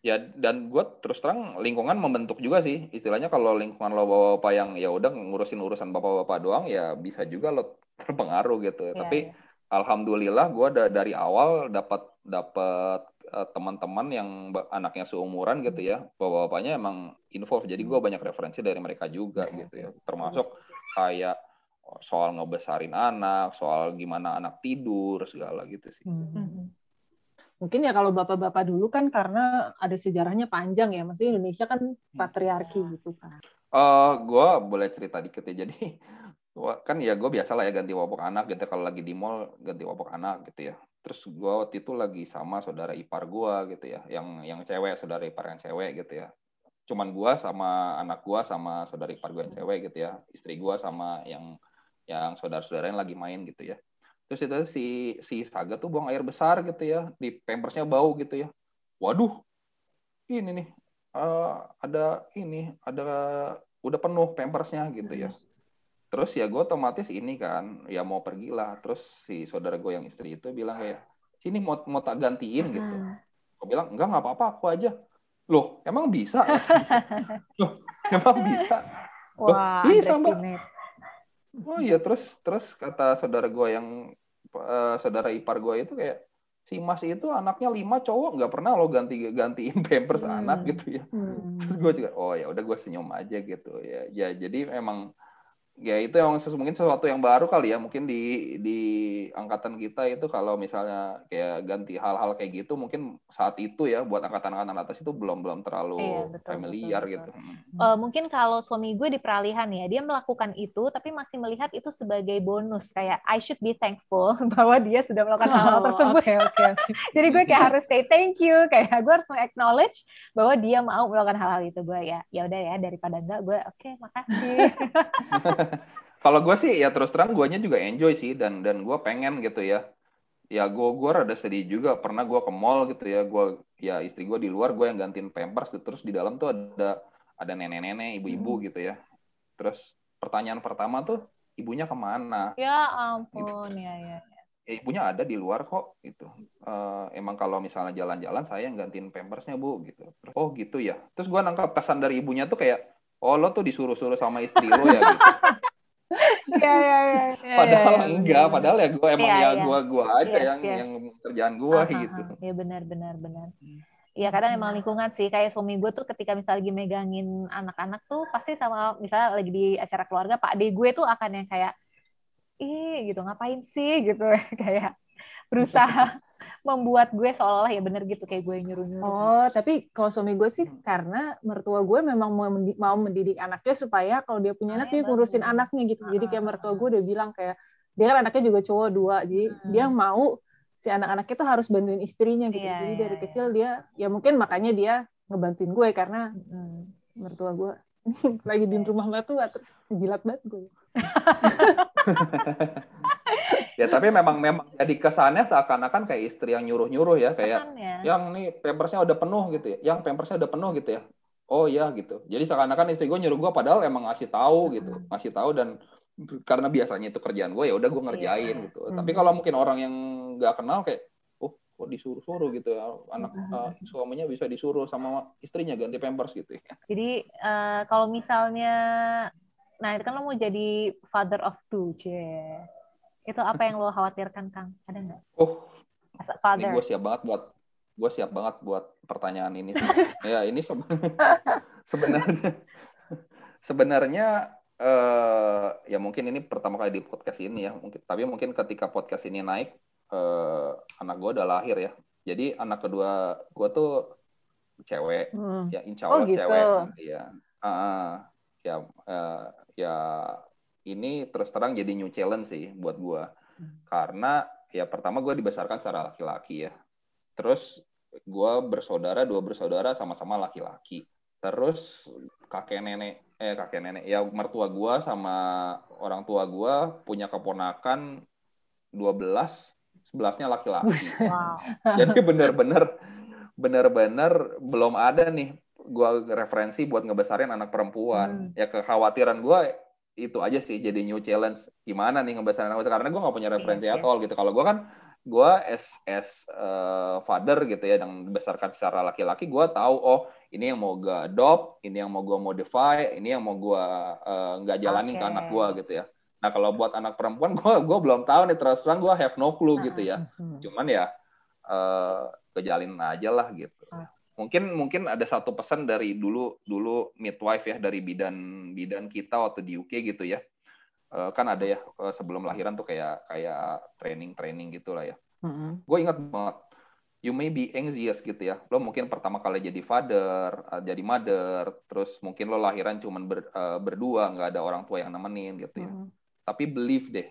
Ya dan gue terus terang lingkungan membentuk juga sih. Istilahnya kalau lingkungan lo bapak-bapak yang ya udah ngurusin urusan bapak-bapak doang ya bisa juga lo terpengaruh gitu. Yeah, Tapi yeah. alhamdulillah gue dari awal dapat dapat uh, teman-teman yang anaknya seumuran gitu ya bapak-bapaknya emang involve jadi gue banyak referensi dari mereka juga iya, gitu ya termasuk kayak soal ngebesarin anak soal gimana anak tidur segala gitu sih hmm. hmm. Mungkin ya kalau bapak-bapak dulu kan karena ada sejarahnya panjang ya maksudnya Indonesia kan hmm. patriarki gitu kan. Uh, eh, gue boleh cerita dikit ya jadi gua kan ya gue biasa lah ya ganti popok anak gitu kalau lagi di mall ganti popok anak gitu ya. Terus gue waktu itu lagi sama saudara ipar gue gitu ya yang yang cewek saudara ipar yang cewek gitu ya. Cuman gue sama anak gue sama saudara ipar gue yang cewek gitu ya istri gue sama yang yang saudara-saudara yang lagi main gitu ya terus itu si si Saga tuh buang air besar gitu ya di pampersnya bau gitu ya. Waduh ini nih uh, ada ini ada udah penuh pampersnya gitu ya. Terus ya gue otomatis ini kan ya mau pergi lah. Terus si saudara gue yang istri itu bilang kayak sini mau mau tak gantiin gitu. Gue bilang enggak nggak apa-apa aku aja. Loh emang bisa? Loh emang bisa? Wah, bisa mbak. oh iya terus terus kata saudara gue yang uh, saudara ipar gue itu kayak si Mas itu anaknya lima cowok nggak pernah lo ganti gantiin pampers hmm. anak gitu ya hmm. terus gue juga oh ya udah gue senyum aja gitu ya ya jadi emang ya itu yang mungkin sesuatu yang baru kali ya mungkin di di angkatan kita itu kalau misalnya kayak ganti hal-hal kayak gitu mungkin saat itu ya buat angkatan-angkatan atas itu belum belum terlalu iya, betul, familiar betul, betul. gitu. Uh, mungkin kalau suami gue di peralihan ya dia melakukan itu tapi masih melihat itu sebagai bonus kayak I should be thankful bahwa dia sudah melakukan oh, hal, -hal tersebut. Okay, okay, okay. Jadi gue kayak harus say thank you kayak gue harus acknowledge bahwa dia mau melakukan hal-hal itu gue ya ya udah ya daripada enggak gue oke okay, makasih. kalau gue sih ya terus terang guanya juga enjoy sih dan dan gue pengen gitu ya. Ya gue gue rada sedih juga. Pernah gue ke mall gitu ya gue ya istri gue di luar gue yang gantiin pampers. Terus di dalam tuh ada ada nenek-nenek ibu-ibu hmm. gitu ya. Terus pertanyaan pertama tuh ibunya ke mana? Ya ampun gitu. ya ya ya. Ibunya ada di luar kok gitu. Uh, emang kalau misalnya jalan-jalan saya yang gantiin pampersnya bu gitu. Terus, oh gitu ya. Terus gue nangkap pesan dari ibunya tuh kayak oh lo tuh disuruh-suruh sama istri lo ya gitu ya, ya, ya, ya, padahal ya, ya, enggak padahal ya gue emang ya, ya, ya. gue gue aja yes, yang yes. yang kerjaan gue gitu. ya benar benar benar. Iya kadang emang lingkungan sih kayak suami gue tuh ketika misalnya lagi megangin anak-anak tuh pasti sama misalnya lagi di acara keluarga pak ade gue tuh akan yang kayak ih gitu ngapain sih? Gitu kayak berusaha membuat gue seolah-olah ya bener gitu kayak gue nyuruh-nyuruh. Oh, tapi kalau suami gue sih karena mertua gue memang mau mendidik, mau mendidik anaknya supaya kalau dia punya anak dia ngurusin anaknya gitu. Jadi kayak mertua gue udah bilang kayak dia kan anaknya juga cowok dua, jadi hmm. dia mau si anak-anaknya tuh harus bantuin istrinya gitu. Yeah, jadi yeah, dari yeah. kecil dia ya mungkin makanya dia ngebantuin gue karena hmm. mertua gue lagi di rumah mertua terus jilat banget gue. ya tapi memang memang jadi kesannya seakan-akan kayak istri yang nyuruh-nyuruh ya kayak kesannya. yang nih pampersnya udah penuh gitu ya. Yang pampersnya udah penuh gitu ya. Oh ya gitu. Jadi seakan-akan istri gue nyuruh gue padahal emang ngasih tahu gitu. Ngasih tahu dan karena biasanya itu kerjaan gue ya udah gue ngerjain iya. gitu tapi kalau mungkin orang yang nggak kenal kayak oh kok disuruh-suruh gitu ya. Anak uh, suaminya bisa disuruh sama istrinya ganti pampers gitu ya. Jadi uh, kalau misalnya nah itu kan lo mau jadi father of two cie itu apa yang lo khawatirkan, Kang? Ada nggak? Oh, as a Ini gue siap banget buat gue siap banget buat pertanyaan ini. ya ini se- sebenarnya sebenarnya eh, ya mungkin ini pertama kali di podcast ini ya mungkin tapi mungkin ketika podcast ini naik eh, anak gue udah lahir ya. Jadi anak kedua gue tuh cewek Hmm. ya insya Oh, Allah gitu. cewek nanti ya. Ah. ya eh, ya ini terus terang jadi new challenge sih buat gue karena ya pertama gue dibesarkan secara laki-laki ya terus gue bersaudara dua bersaudara sama-sama laki-laki terus kakek nenek eh kakek nenek ya mertua gue sama orang tua gue punya keponakan 12 11-nya laki-laki Wow. jadi bener-bener bener-bener belum ada nih gua referensi buat ngebesarin anak perempuan. Hmm. Ya kekhawatiran gua itu aja sih jadi new challenge gimana nih ngebesarin anak karena gua nggak punya referensi Iya, at all gitu. Kalau gua kan gua as as eh, father gitu ya yang dibesarkan secara laki-laki gua tahu oh ini yang mau gua adopt, ini yang mau gua modify, ini yang mau gua eh, nggak jalanin ke Oke. anak gua gitu ya. Nah, kalau buat anak perempuan gua gua belum tahu nih terus terang gua have no clue gitu ya Hmm. cuman ya eh kejalin aja lah gitu Ah. Mungkin mungkin ada satu pesan dari dulu dulu midwife ya dari bidan bidan kita waktu di UK gitu ya Eh, kan ada ya eh, sebelum lahiran tuh kayak kayak training training gitulah ya Hmm. gue ingat banget you may be anxious gitu ya lo mungkin pertama kali jadi father eh, jadi mother terus mungkin lo lahiran cuman ber- berdua nggak ada orang tua yang nemenin gitu ya Hmm. tapi believe deh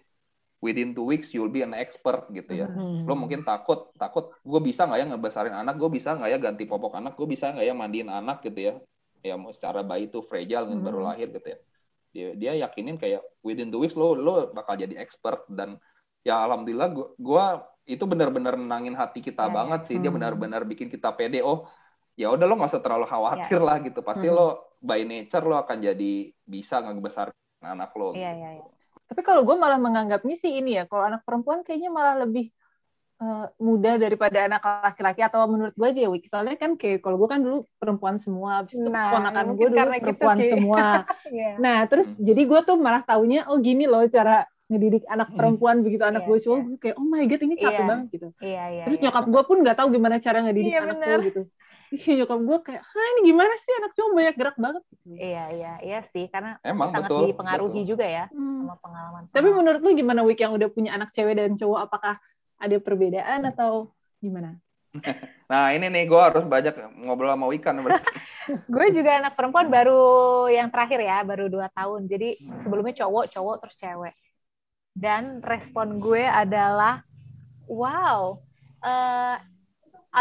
within two weeks you'll be an expert gitu ya Hmm. lo mungkin takut takut gue bisa nggak ya ngebesarin anak gue bisa nggak ya ganti popok anak gue bisa nggak ya mandiin anak gitu ya ya mau secara bayi itu fragile kan baru Mhm. lahir gitu ya dia dia yakinin kayak within two weeks lo lo bakal jadi expert dan ya alhamdulillah gua itu benar-benar menangin hati kita Ya, ya. banget sih dia Hmm. benar-benar bikin kita pede oh ya udah lo nggak usah terlalu khawatir lah gitu pasti Hmm. lo by nature lo akan jadi bisa ngebesar anak lo Iya, gitu. iya, iya. Tapi kalau gue malah menganggapnya sih ini ya, kalau anak perempuan kayaknya malah lebih eh, mudah daripada anak laki-laki atau menurut gue aja ya Wiki. Soalnya kan kayak kalau gue kan dulu perempuan semua, habis itu Nah, ponakan gue dulu gitu, perempuan Ki. semua. Iya. Nah terus jadi gue tuh malah taunya oh gini loh cara ngedidik anak perempuan begitu anak Iya, gue cowok iya. gue kayak oh my god ini capek Iya. banget gitu. Iya, iya. Terus iya. nyokap gue pun nggak tahu gimana cara ngedidik Iya, anak bener. cowok gitu. Iya nyokap gue kayak, ah ini gimana sih anak cowok banyak gerak banget gitu. Iya, iya, iya sih karena emang sangat betul dipengaruhi betul. juga ya Hmm. sama pengalaman. Tapi menurut lu gimana Wik yang udah punya anak cewek dan cowok apakah ada perbedaan atau gimana? nah ini nih gue harus banyak ngobrol sama Wikan gue juga anak perempuan baru yang terakhir ya, baru dua tahun. Jadi sebelumnya cowok, cowok terus cewek. Dan respon gue adalah, wow, eh,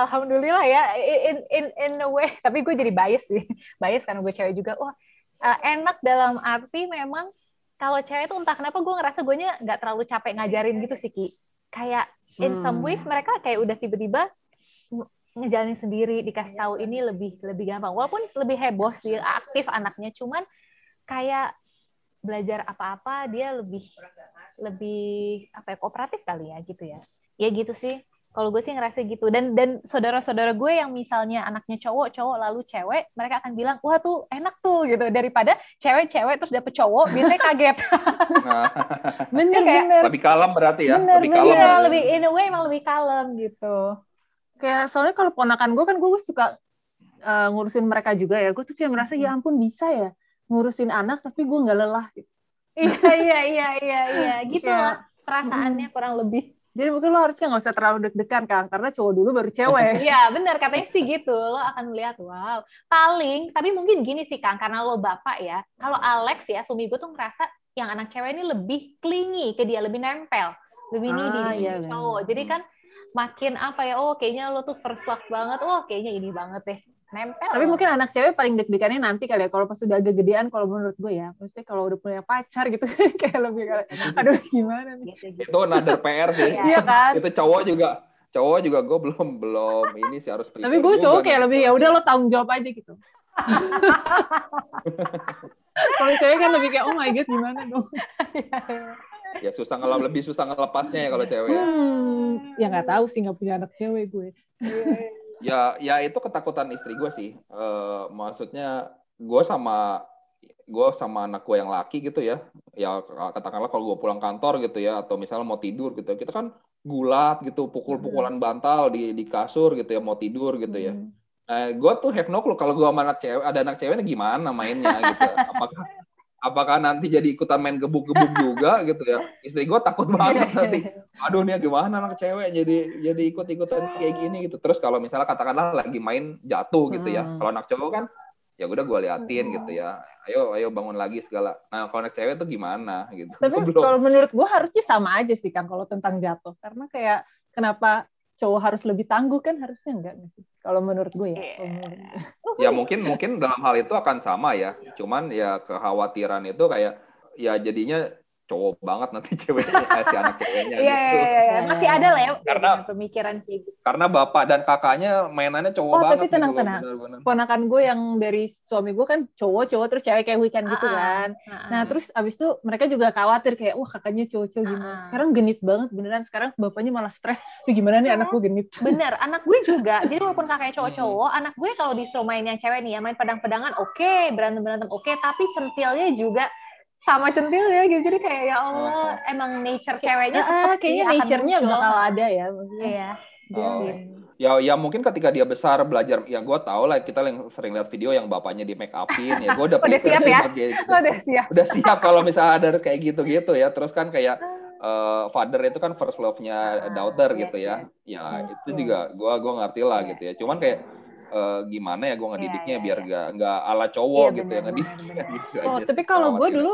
alhamdulillah ya, in in in a way. Tapi gue jadi bias sih, bias karena gue cewek juga. Wah, eh, enak dalam arti memang kalau cewek itu entah kenapa gue ngerasa gue nggak terlalu capek ngajarin gitu sih ki. Kayak in some Hmm. ways mereka kayak udah tiba-tiba ngejalanin sendiri dikasih tahu ini lebih lebih gampang walaupun lebih heboh sih aktif anaknya cuman kayak belajar apa-apa dia lebih lebih apa ya kooperatif kali ya gitu ya ya gitu sih kalau gue sih ngerasa gitu dan dan saudara-saudara gue yang misalnya anaknya cowok cowok lalu cewek mereka akan bilang wah tuh enak tuh gitu daripada cewek-cewek terus dapet cowok biasanya kaget nah, Bener kayak- bener. lebih kalem berarti ya Bener, lebih bener. kalem iya berarti. lebih in a way emang lebih kalem gitu Kayak soalnya kalau ponakan gue kan gue suka uh, ngurusin mereka juga ya. Gue tuh kayak merasa ya ampun bisa ya ngurusin anak tapi gue nggak lelah. Gitu. iya iya iya iya iya gitu Kayak- lah perasaannya kurang lebih Jadi mungkin lo harusnya nggak usah terlalu deg-degan kan karena cowok dulu baru cewek. Iya benar katanya sih gitu lo akan melihat wow. Paling tapi mungkin gini sih kang karena lo bapak ya kalau Alex ya suami gue tuh ngerasa yang anak cewek ini lebih clingy ke dia lebih nempel lebih Ah, needy iya, cowok. jadi kan makin apa ya oh kayaknya lo tuh first love banget oh kayaknya ini banget deh nempel Tapi mungkin anak cewek paling deg-degannya nanti kali ya kalau pas udah agak gedean kalau menurut gue ya. Maksudnya kalau udah punya pacar gitu kayak lebih kayak aduh gimana nih. gitu, gitu. itu another PR sih Iya. Iya kan? itu cowok juga cowok juga gue belum belum ini sih harus Tapi gue cowok kayak lebih ya udah lo tanggung jawab aja gitu. kalau cewek kan lebih kayak oh my god gimana dong. ya susah ngelap lebih susah ngelepasnya ya kalau cewek ya. Hmm, ya nggak tahu sih nggak punya anak cewek gue. Ya ya itu ketakutan istri gue sih Eh, maksudnya gue sama gue sama anak gue yang laki gitu ya ya katakanlah kalau gue pulang kantor gitu ya atau misalnya mau tidur gitu kita kan gulat gitu, pukul-pukulan bantal di di kasur gitu ya, mau tidur gitu ya. Hmm. Nah, gue tuh have no clue kalau gue sama anak cewek, ada anak ceweknya gimana mainnya gitu. Apakah apakah nanti jadi ikutan main gebuk-gebuk juga gitu ya? Istri gue takut banget nanti. Aduh nih gimana anak cewek jadi jadi ikut-ikutan kayak gini gitu. Terus kalau misalnya katakanlah lagi main jatuh gitu ya. Hmm. Kalau anak cowok kan ya udah gue liatin gitu ya. Ayo ayo bangun lagi segala. Nah kalau anak cewek tuh gimana gitu. Tapi kalau menurut gue harusnya sama aja sih kan kalau tentang jatuh. Karena kayak kenapa cowok harus lebih tangguh kan harusnya enggak nggak sih? Kalau menurut gue ya. Iya. kalau menurut gue. ya mungkin mungkin dalam hal itu akan sama ya cuman ya kekhawatiran itu kayak ya jadinya cowok banget nanti ceweknya eh, si anak ceweknya Iya, gitu iya, iya, iya. masih ada lah ya Karena- pemikiran kayak gitu. karena bapak dan kakaknya mainannya cowok Oh, banget tapi gitu tenang, loh, tenang. bener-bener. Ponakan gue yang dari suami gue kan cowok-cowok terus cewek kayak weekend gitu Ah, ah. kan. Nah, Nah, terus abis itu mereka juga khawatir kayak, wah kakaknya cowok-cowok gimana. Ah. Sekarang genit banget beneran. Sekarang bapaknya malah stres. Duh, gimana nih anak gue genit. bener anak gue juga jadi walaupun kakaknya cowok-cowok anak gue kalau disuruh main yang cewek nih ya main pedang-pedangan oke berantem berantem oke tapi centilnya juga sama centilnya gitu jadi kayak ya Allah emang nature ceweknya Ah, kayaknya nature-nya bakal ada ya. Maksudnya. iya Oh. gitu. ya ya mungkin ketika dia besar belajar ya gue tau lah kita yang sering lihat video yang bapaknya di make upin ya gue udah Udah siap ya? gitu. Oh, udah siap udah siap kalau misalnya ada kayak gitu-gitu ya terus kan kayak eh, father itu kan first love-nya Ah, daughter yes, gitu ya yes. ya Yes, itu juga gua gua ngerti lah Iya. gitu ya cuman kayak eh, gimana ya gua ngedidiknya Iya, iya, biar iya. gak nggak ala cowok Iya, gitu ya benar, ngedidiknya gitu Oh, tapi kalau gue dulu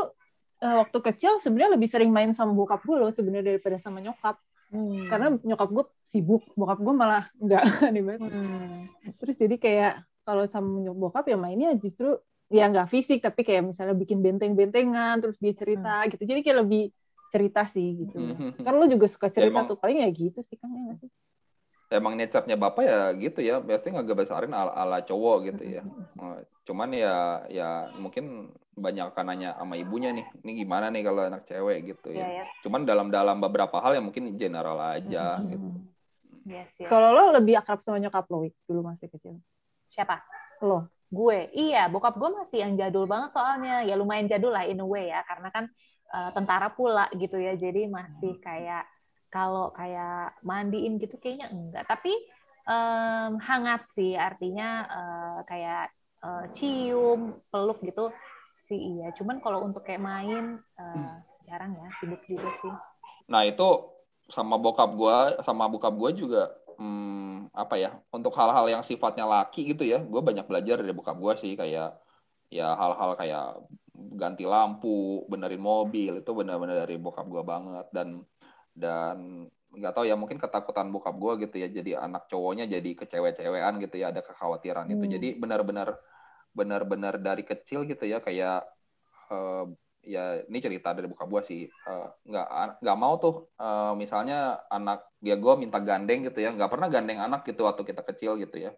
eh, waktu kecil sebenarnya lebih sering main sama bokap gue loh sebenarnya daripada sama nyokap. Hmm. Karena nyokap gue sibuk, bokap gue malah banget. Hmm. Terus jadi kayak kalau sama nyok- bokap ya mainnya justru ya nggak fisik tapi kayak misalnya bikin benteng-bentengan terus dia cerita Hmm. gitu. Jadi kayak lebih cerita sih gitu. Mhm. Kan lo juga suka cerita emang- tuh paling ya gitu sih kan ya nggak sih? Emang nature-nya bapak ya gitu ya biasanya nggak besarin ala, ala cowok gitu ya Eh, cuman ya ya mungkin banyak kan nanya sama ibunya nih ini gimana nih kalau anak cewek gitu Iya, ya ya. cuman dalam dalam beberapa hal yang mungkin general aja Mhm. gitu Yes, yes. Kalau lo lebih akrab sama nyokap lo dulu masih kecil. Siapa? Lo. Gue, iya, bokap gue masih yang jadul banget soalnya. Ya lumayan jadul lah in a way ya, karena kan eh, tentara pula gitu ya. Jadi masih kayak kalau kayak mandiin gitu kayaknya enggak. Tapi em, hangat sih, artinya eh, kayak eh, cium, peluk gitu sih iya. Cuman kalau untuk kayak main eh, jarang ya, sibuk juga sih. Nah itu sama bokap gua, sama bokap gua juga hmm, apa ya? Untuk hal-hal yang sifatnya laki gitu ya, gue banyak belajar dari bokap gua sih kayak ya hal-hal kayak ganti lampu, benerin mobil itu benar-benar dari bokap gua banget dan dan nggak tahu ya mungkin ketakutan bokap gua gitu ya jadi anak cowoknya jadi kecewe-cewean gitu ya ada kekhawatiran itu Hmm. jadi benar-benar benar-benar dari kecil gitu ya kayak eh, ya ini cerita dari bokap gua sih eh, nggak nggak mau tuh eh, misalnya anak dia gua minta gandeng gitu ya nggak pernah gandeng anak gitu waktu kita kecil gitu ya